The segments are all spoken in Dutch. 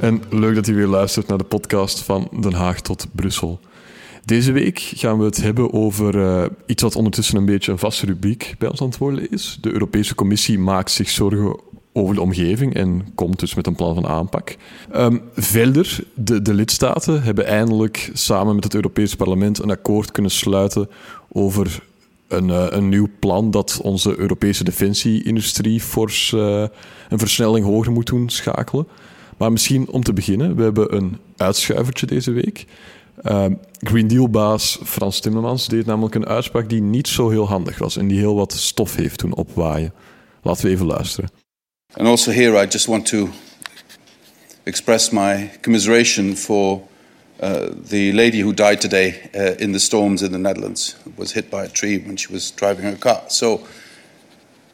en leuk dat u weer luistert naar de podcast van Den Haag tot Brussel. Deze week gaan we het hebben over uh, iets wat ondertussen een beetje een vaste rubriek bij ons aan het worden is. De Europese Commissie maakt zich zorgen over de omgeving en komt dus met een plan van aanpak. Um, verder, de, de lidstaten hebben eindelijk samen met het Europese parlement een akkoord kunnen sluiten over een, uh, een nieuw plan dat onze Europese defensieindustrie fors uh, een versnelling hoger moet doen schakelen. Maar misschien om te beginnen, we hebben een uitschuivertje deze week. Uh, Green Deal-baas Frans Timmermans deed namelijk een uitspraak die niet zo heel handig was en die heel wat stof heeft doen opwaaien. Laten we even luisteren. And also here I just want to express my commiseration for uh, the lady who died today uh, in the storms in the Netherlands, was hit by a tree when she was driving her car. So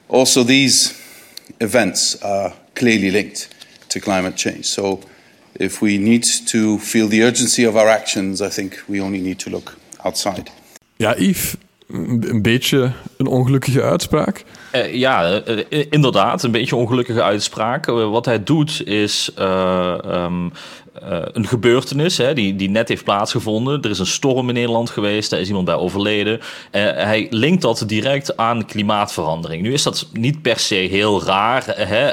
also these events are clearly linked to climate change. So if we need to feel the urgency of our actions, I think we only need to look outside. Ja, Yves, een beetje een ongelukkige uitspraak. Uh, ja, uh, inderdaad, een beetje een ongelukkige uitspraak. Uh, wat hij doet is um, een gebeurtenis hè, die, die net heeft plaatsgevonden. Er is een storm in Nederland geweest, daar is iemand bij overleden. hij linkt dat direct aan klimaatverandering. Nu is dat niet per se heel raar. Hè?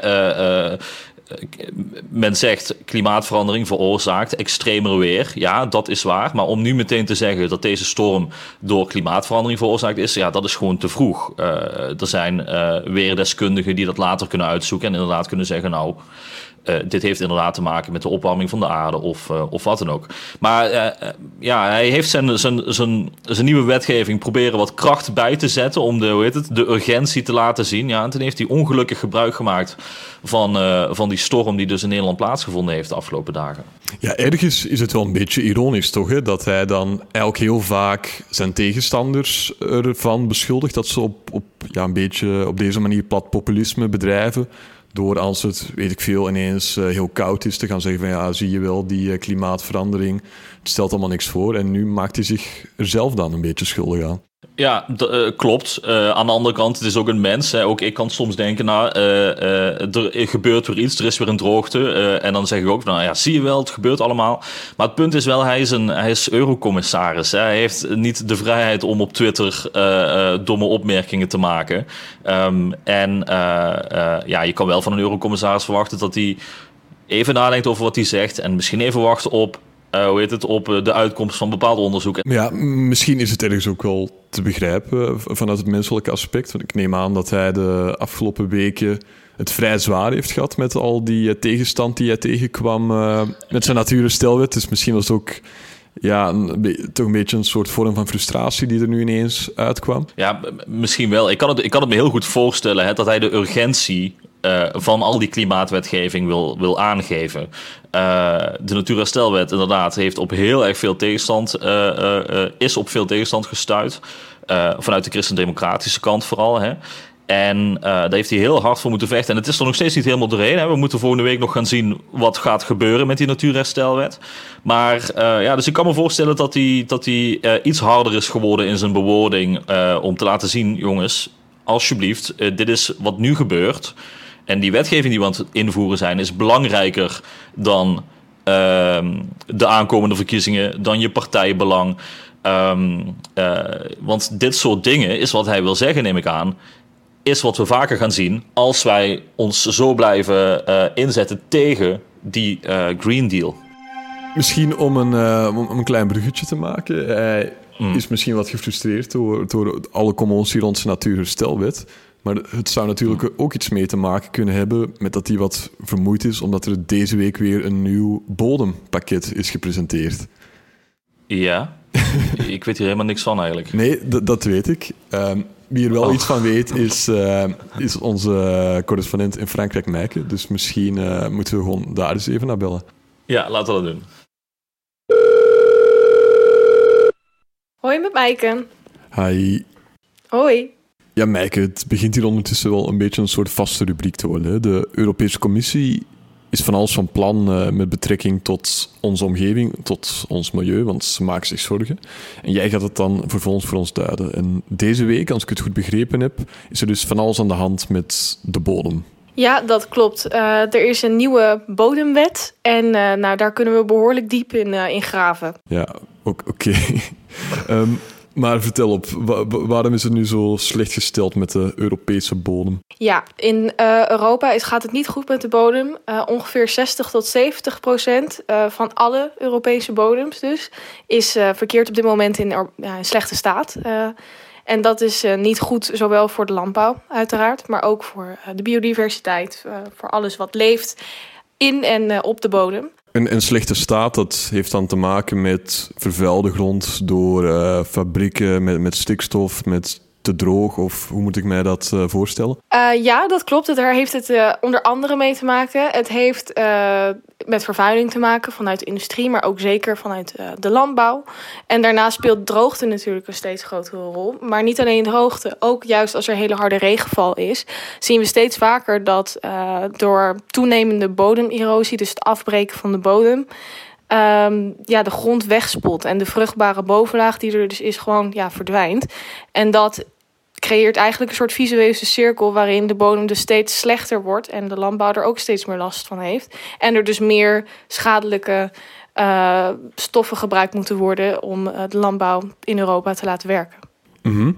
Men zegt klimaatverandering veroorzaakt extremer weer. Ja, dat is waar. Maar om nu meteen te zeggen dat deze storm door klimaatverandering veroorzaakt is, ja, dat is gewoon te vroeg. Uh, er zijn uh, weerdeskundigen die dat later kunnen uitzoeken en inderdaad kunnen zeggen, nou. Uh, dit heeft inderdaad te maken met de opwarming van de aarde of, uh, of wat dan ook. Maar uh, ja, hij heeft zijn, zijn, zijn, zijn nieuwe wetgeving proberen wat kracht bij te zetten om de, hoe heet het, de urgentie te laten zien. Ja, en toen heeft hij ongelukkig gebruik gemaakt van, van die storm die dus in Nederland plaatsgevonden heeft de afgelopen dagen. Ja, ergens is het wel een beetje ironisch toch, hè? dat hij dan eigenlijk heel vaak zijn tegenstanders ervan beschuldigt dat ze op, op ja, een beetje op deze manier plat populisme bedrijven. Door als het, weet ik veel, ineens uh, heel koud is, te gaan zeggen van ja, zie je wel, die uh, klimaatverandering, het stelt allemaal niks voor. En nu maakt hij zich er zelf dan een beetje schuldig aan. Ja, uh, klopt. Uh, aan de andere kant, het is ook een mens. Hè. Ook ik kan soms denken, nou, uh, er gebeurt weer iets, er is weer een droogte. en dan zeg ik ook, nou ja, zie je wel, het gebeurt allemaal. Maar het punt is wel, hij is, een, hij is eurocommissaris. Hè. Hij heeft niet de vrijheid om op Twitter domme opmerkingen te maken. Um, en ja, je kan wel van een eurocommissaris verwachten dat hij even nadenkt over wat hij zegt. En misschien even wacht op uh, hoe heet het, op eh, de uitkomst van bepaalde onderzoeken. Ja, misschien is het ergens ook wel te begrijpen eh, vanuit het menselijke aspect. Want ik neem aan dat hij de afgelopen weken het vrij zwaar heeft gehad met al die tegenstand die hij tegenkwam uh, met zijn natuurstelwet. Dus misschien was het ook ja, een, toch een beetje een soort vorm van frustratie die er nu ineens uitkwam. Ja, misschien wel. Ik kan het, ik kan het me heel goed voorstellen hè, dat hij de urgentie uh, van al die klimaatwetgeving wil, wil aangeven. Uh, de Natuurherstelwet inderdaad heeft op heel erg veel tegenstand, uh, is op veel tegenstand gestuurd. vanuit de christendemocratische kant vooral. Hè. En daar heeft hij heel hard voor moeten vechten. En het is er nog steeds niet helemaal doorheen. Hè. We moeten volgende week nog gaan zien wat gaat gebeuren met die Natuurherstelwet. Maar ja, dus ik kan me voorstellen dat hij, dat hij iets harder is geworden in zijn bewoording. om te laten zien, jongens, alsjeblieft, dit is wat nu gebeurt. En die wetgeving die we aan het invoeren zijn, is belangrijker dan uh, de aankomende verkiezingen, dan je partijbelang. Um, uh, want dit soort dingen is wat hij wil zeggen, neem ik aan. Is wat we vaker gaan zien als wij ons zo blijven uh, inzetten tegen die uh, Green Deal. Misschien om een, om een klein bruggetje te maken. Hij mm. is misschien wat gefrustreerd door, door alle commotie rond zijn natuurherstelwet. Maar het zou natuurlijk ook iets mee te maken kunnen hebben met dat hij wat vermoeid is, omdat er deze week weer een nieuw bodempakket is gepresenteerd. Ja, ik weet hier helemaal niks van eigenlijk. Nee, dat weet ik. Um, wie er wel oh. iets van weet, is, uh, is onze correspondent in Frankrijk, Meike. Dus misschien uh, moeten we gewoon daar eens even naar bellen. Ja, laten we dat doen. Hoi met Maaike. Hi. Hoi. Ja, Maaike, het begint hier ondertussen wel een beetje een soort vaste rubriek te worden. hè. De Europese Commissie is van alles van plan eh, met betrekking tot onze omgeving, tot ons milieu, want ze maken zich zorgen. En jij gaat het dan vervolgens voor ons duiden. En deze week, als ik het goed begrepen heb, is er dus van alles aan de hand met de bodem. Ja, dat klopt. Eh, er is een nieuwe bodemwet en eh, nou, daar kunnen we behoorlijk diep in, in graven. Ja, oké. Ehm, maar vertel op, wa- wa- waarom is het nu zo slecht gesteld met de Europese bodem? Ja, in eh, Europa is, gaat het niet goed met de bodem. Eh, ongeveer 60 tot 70 procent eh, van alle Europese bodems dus is verkeerd op dit moment in, in slechte staat. En dat is niet goed, zowel voor de landbouw uiteraard, maar ook voor de biodiversiteit, voor alles wat leeft in en op de bodem. Een, een slechte staat, dat heeft dan te maken met vervuilde grond door eh, fabrieken, met, met stikstof, met te droog, of hoe moet ik mij dat eh, voorstellen? Eh, ja, dat klopt. Daar heeft het eh, onder andere mee te maken. Het heeft met vervuiling te maken vanuit de industrie, maar ook zeker vanuit de landbouw. En daarnaast speelt droogte natuurlijk een steeds grotere rol. Maar niet alleen droogte, ook juist als er hele harde regenval is, zien we steeds vaker dat door toenemende bodemerosie, dus het afbreken van de bodem, ehm, ja, de grond wegspoelt en de vruchtbare bovenlaag die er dus is gewoon ja, verdwijnt. En dat creëert eigenlijk een soort visueuze cirkel waarin de bodem dus steeds slechter wordt en de landbouw er ook steeds meer last van heeft. En er dus meer schadelijke eh, stoffen gebruikt moeten worden om eh, de landbouw in Europa te laten werken. Mhm.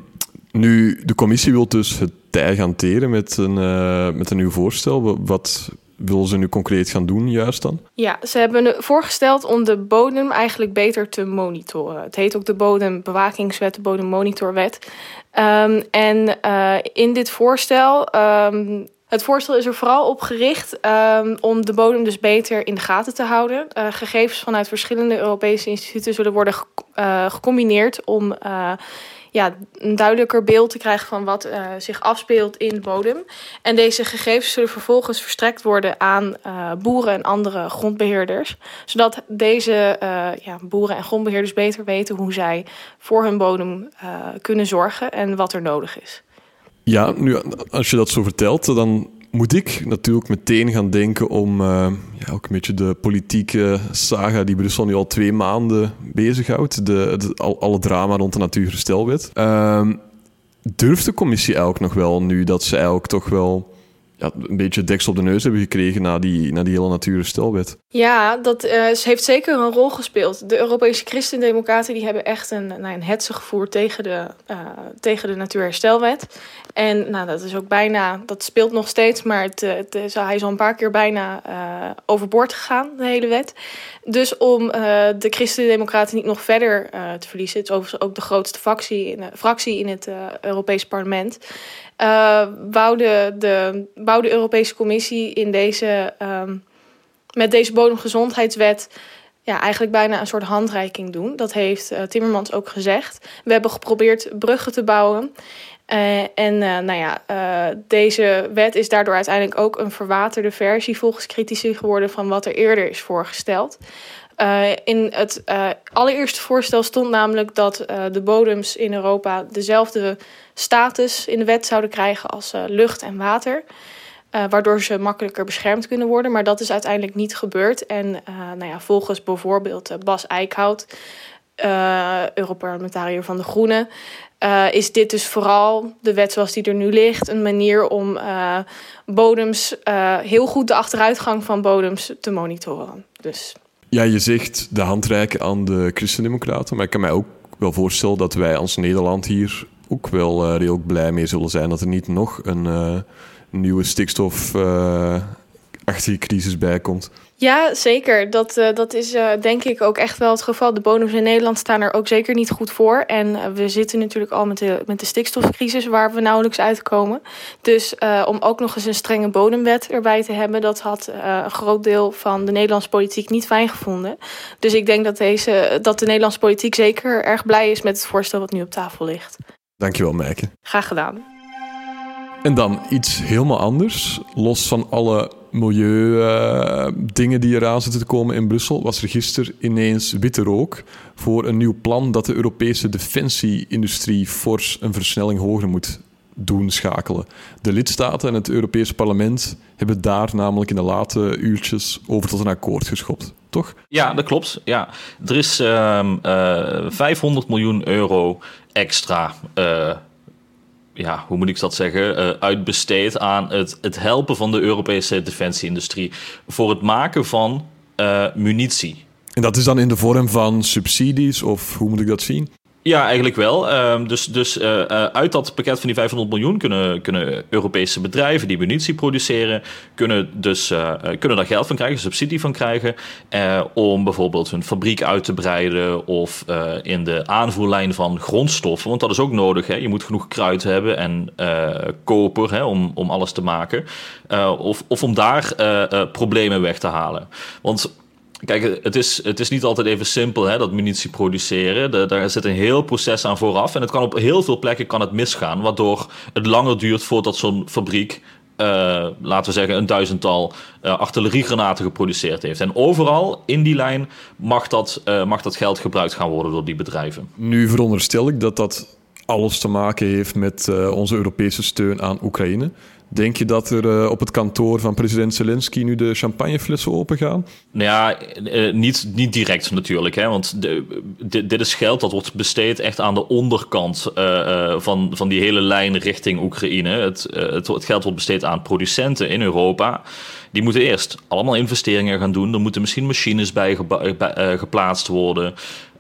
Nu, de commissie wil dus het tij gaan teren met een, eh, met een nieuw voorstel. Wa- Wat willen ze nu concreet gaan doen, juist dan? Ja, ze hebben voorgesteld om de bodem eigenlijk beter te monitoren. Het heet ook de Bodembewakingswet, de Bodemmonitorwet. Ehm, en eh, in dit voorstel, ehm, het voorstel is er vooral op gericht ehm, om de bodem dus beter in de gaten te houden. Eh, gegevens vanuit verschillende Europese instituten zullen worden eh, gecombineerd om ja, een duidelijker beeld te krijgen van wat eh, zich afspeelt in de bodem. En deze gegevens zullen vervolgens verstrekt worden aan eh, boeren en andere grondbeheerders. Zodat deze eh, ja, boeren en grondbeheerders beter weten hoe zij voor hun bodem kunnen zorgen en wat er nodig is. Ja, nu, als je dat zo vertelt, dan moet ik natuurlijk meteen gaan denken om eh, ja, ook een beetje de politieke saga die Brussel nu al twee maanden bezighoudt. De, de, al, alle drama rond de Natuurherstelwet. Ehm durft de commissie eigenlijk nog wel nu dat ze eigenlijk toch wel ja, een beetje deksel op de neus hebben gekregen na die, na die hele Natuurherstelwet? Ja, dat eh, heeft zeker een rol gespeeld. De Europese Christendemocraten die hebben echt een, nou, een hetze gevoerd tegen de, eh, tegen de Natuurherstelwet. En nou, dat is ook bijna, dat speelt nog steeds, maar het, eh, het hij is al een paar keer bijna overboord gegaan, de hele wet. Dus om de Christendemocraten niet nog verder te verliezen, het is overigens ook de grootste fractie in, fractie in het Europees Parlement. Eh wou, de, de, Europese Commissie in deze, ehm, met deze bodemgezondheidswet ja, eigenlijk bijna een soort handreiking doen. Dat heeft eh, Timmermans ook gezegd. We hebben geprobeerd bruggen te bouwen. Eh, en nou ja, deze wet is daardoor uiteindelijk ook een verwaterde versie volgens critici geworden van wat er eerder is voorgesteld. Eh, in het eh, allereerste voorstel stond namelijk dat eh, de bodems in Europa dezelfde status in de wet zouden krijgen als lucht en water. Waardoor ze makkelijker beschermd kunnen worden. Maar dat is uiteindelijk niet gebeurd. En nou ja, volgens bijvoorbeeld Bas Eickhout, Europarlementariër van de Groenen, is dit dus vooral de wet zoals die er nu ligt, een manier om bodems, heel goed de achteruitgang van bodems te monitoren. Dus Ja, je zegt de hand reiken aan de Christendemocraten, maar ik kan mij ook wel voorstellen dat wij als Nederland hier ook wel eh, redelijk blij mee zullen zijn dat er niet nog een eh, nieuwe stikstofachtige crisis bij komt. Ja, zeker. Dat, eh, dat is eh, denk ik ook echt wel het geval. De bodems in Nederland staan er ook zeker niet goed voor. En eh, we zitten natuurlijk al met de, met de stikstofcrisis waar we nauwelijks uitkomen. Dus om ook nog eens een strenge bodemwet erbij te hebben, dat had een groot deel van de Nederlandse politiek niet fijn gevonden. Dus ik denk dat, deze, dat de Nederlandse politiek zeker erg blij is met het voorstel wat nu op tafel ligt. Dankjewel, Meike. Graag gedaan. En dan iets helemaal anders. Los van alle milieudingen die eraan zitten te komen in Brussel, was er gisteren ineens witte rook voor een nieuw plan dat de Europese defensieindustrie fors een versnelling hoger moet doen schakelen. De lidstaten en het Europese parlement hebben daar namelijk in de late uurtjes over tot een akkoord geschopt. Toch? Ja, dat klopt. Ja. Er is uh, uh, 500 miljoen euro extra uh, ja, hoe moet ik dat zeggen, uh, uitbesteed aan het, het helpen van de Europese defensieindustrie voor het maken van uh, munitie. En dat is dan in de vorm van subsidies of hoe moet ik dat zien? Ja, eigenlijk wel. Uh, dus dus uh, uh, uit dat pakket van die 500 miljoen kunnen, kunnen Europese bedrijven die munitie produceren, kunnen, dus, kunnen daar geld van krijgen, subsidie van krijgen, om bijvoorbeeld hun fabriek uit te breiden of in de aanvoerlijn van grondstoffen, want dat is ook nodig. Hè? Je moet genoeg kruid hebben en koper hè, om, om alles te maken, of, of om daar problemen weg te halen. Want Kijk, het is, het is niet altijd even simpel, hè, dat munitie produceren. Daar zit een heel proces aan vooraf. En het kan op heel veel plekken kan het misgaan, waardoor het langer duurt voordat zo'n fabriek, uh, laten we zeggen, een duizendtal uh, artilleriegranaten geproduceerd heeft. En overal in die lijn mag dat, uh, mag dat geld gebruikt gaan worden door die bedrijven. Nu veronderstel ik dat dat alles te maken heeft met onze Europese steun aan Oekraïne. Denk je dat er uh, op het kantoor van president Zelensky nu de champagneflessen open gaan? Nou ja, uh, niet, niet direct natuurlijk. Hè, want de, dit is geld dat wordt besteed echt aan de onderkant uh, van, van die hele lijn richting Oekraïne. Het, het, geld wordt besteed aan producenten in Europa. Die moeten eerst allemaal investeringen gaan doen. Er moeten misschien machines bij, bij geplaatst worden.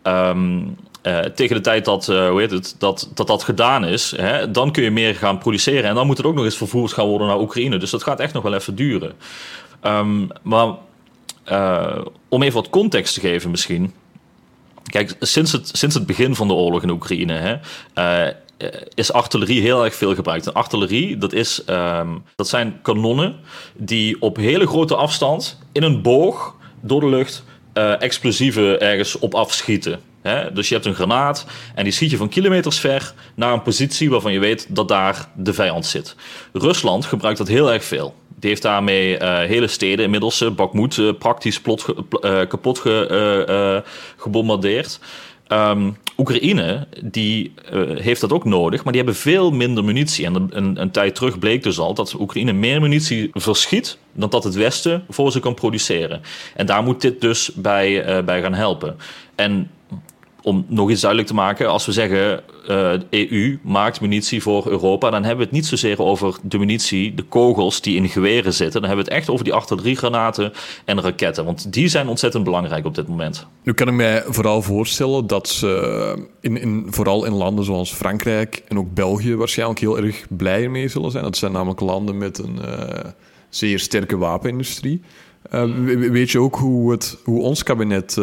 Um, uh, tegen de tijd dat, uh, hoe heet het, dat, dat dat gedaan is, hè, dan kun je meer gaan produceren. En dan moet het ook nog eens vervoerd gaan worden naar Oekraïne. Dus dat gaat echt nog wel even duren. Um, maar uh, om even wat context te geven misschien. Kijk, sinds het, sinds het begin van de oorlog in Oekraïne hè, is artillerie heel erg veel gebruikt. Artillerie, dat, is, um, dat zijn kanonnen die op hele grote afstand in een boog door de lucht explosieven ergens op afschieten. Dus je hebt een granaat en die schiet je van kilometers ver naar een positie waarvan je weet dat daar de vijand zit. Rusland gebruikt dat heel erg veel. Die heeft daarmee uh, hele steden inmiddels, uh, Bakhmut, uh, praktisch kapot ge, gebombardeerd. Um, Oekraïne die, heeft dat ook nodig, maar die hebben veel minder munitie. En een, een, tijd terug bleek dus al dat Oekraïne meer munitie verschiet dan dat het Westen voor ze kan produceren. En daar moet dit dus bij, bij gaan helpen. En om nog iets duidelijk te maken, als we zeggen uh, EU maakt munitie voor Europa, dan hebben we het niet zozeer over de munitie, de kogels die in geweren zitten. Dan hebben we het echt over die artilleriegranaten en raketten. Want die zijn ontzettend belangrijk op dit moment. Nu kan ik mij vooral voorstellen dat ze in, in, vooral in landen zoals Frankrijk en ook België waarschijnlijk heel erg blij mee zullen zijn. Dat zijn namelijk landen met een uh, zeer sterke wapenindustrie. Uh, weet je ook hoe, het, hoe ons kabinet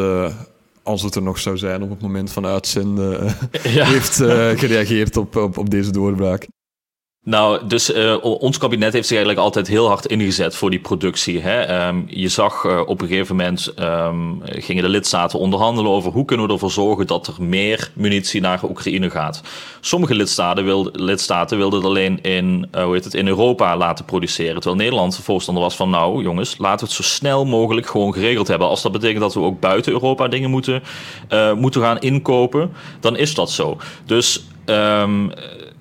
als het er nog zou zijn op het moment van uitzenden, ja. heeft uh, gereageerd op, op, op deze doorbraak. Nou, dus uh, ons kabinet heeft zich eigenlijk altijd heel hard ingezet voor die productie. Hè? Um, je zag uh, op een gegeven moment um, gingen de lidstaten onderhandelen over hoe kunnen we ervoor zorgen dat er meer munitie naar Oekraïne gaat. Sommige lidstaten, wilden, lidstaten wilden het alleen in, uh, hoe heet het, in Europa laten produceren. Terwijl Nederland voorstander was van nou jongens, laten we het zo snel mogelijk gewoon geregeld hebben. Als dat betekent dat we ook buiten Europa dingen moeten, moeten gaan inkopen, dan is dat zo. Dus... Um,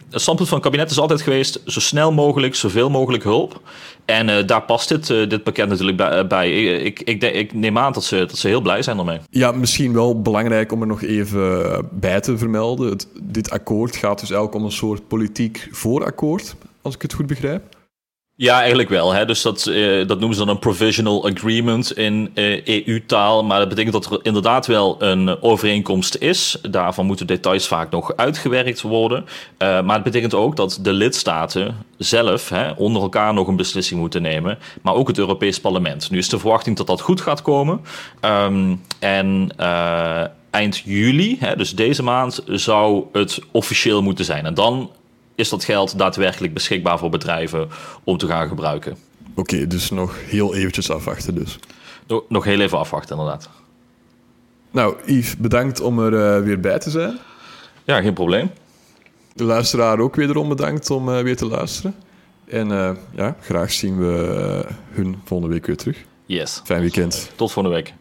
het standpunt van het kabinet is altijd geweest: zo snel mogelijk, zoveel mogelijk hulp. En uh, daar past dit, uh, dit pakket natuurlijk bij. Eh, bij. Ik, ik, ik, neem aan dat ze, dat ze heel blij zijn ermee. Ja, misschien wel belangrijk om er nog even bij te vermelden. Dit akkoord gaat dus eigenlijk om een soort politiek voorakkoord, als ik het goed begrijp. Ja, eigenlijk wel. Hè? Dus dat, uh, dat noemen ze dan een provisional agreement in EU-taal. Maar dat betekent dat er inderdaad wel een overeenkomst is. Daarvan moeten details vaak nog uitgewerkt worden. Uh, maar het betekent ook dat de lidstaten zelf hè, onder elkaar nog een beslissing moeten nemen. Maar ook het Europees Parlement. Nu is de verwachting dat dat goed gaat komen. Um, en eind juli, hè, dus deze maand, zou het officieel moeten zijn. En dan is dat geld daadwerkelijk beschikbaar voor bedrijven om te gaan gebruiken. Oké, dus nog heel eventjes afwachten dus. Nog, nog heel even afwachten, inderdaad. Nou, Yves, bedankt om er uh, weer bij te zijn. Ja, geen probleem. De luisteraar ook wederom bedankt om uh, weer te luisteren. En eh, ja, graag zien we eh, hun volgende week weer terug. Yes. Fijn weekend. Tot volgende week.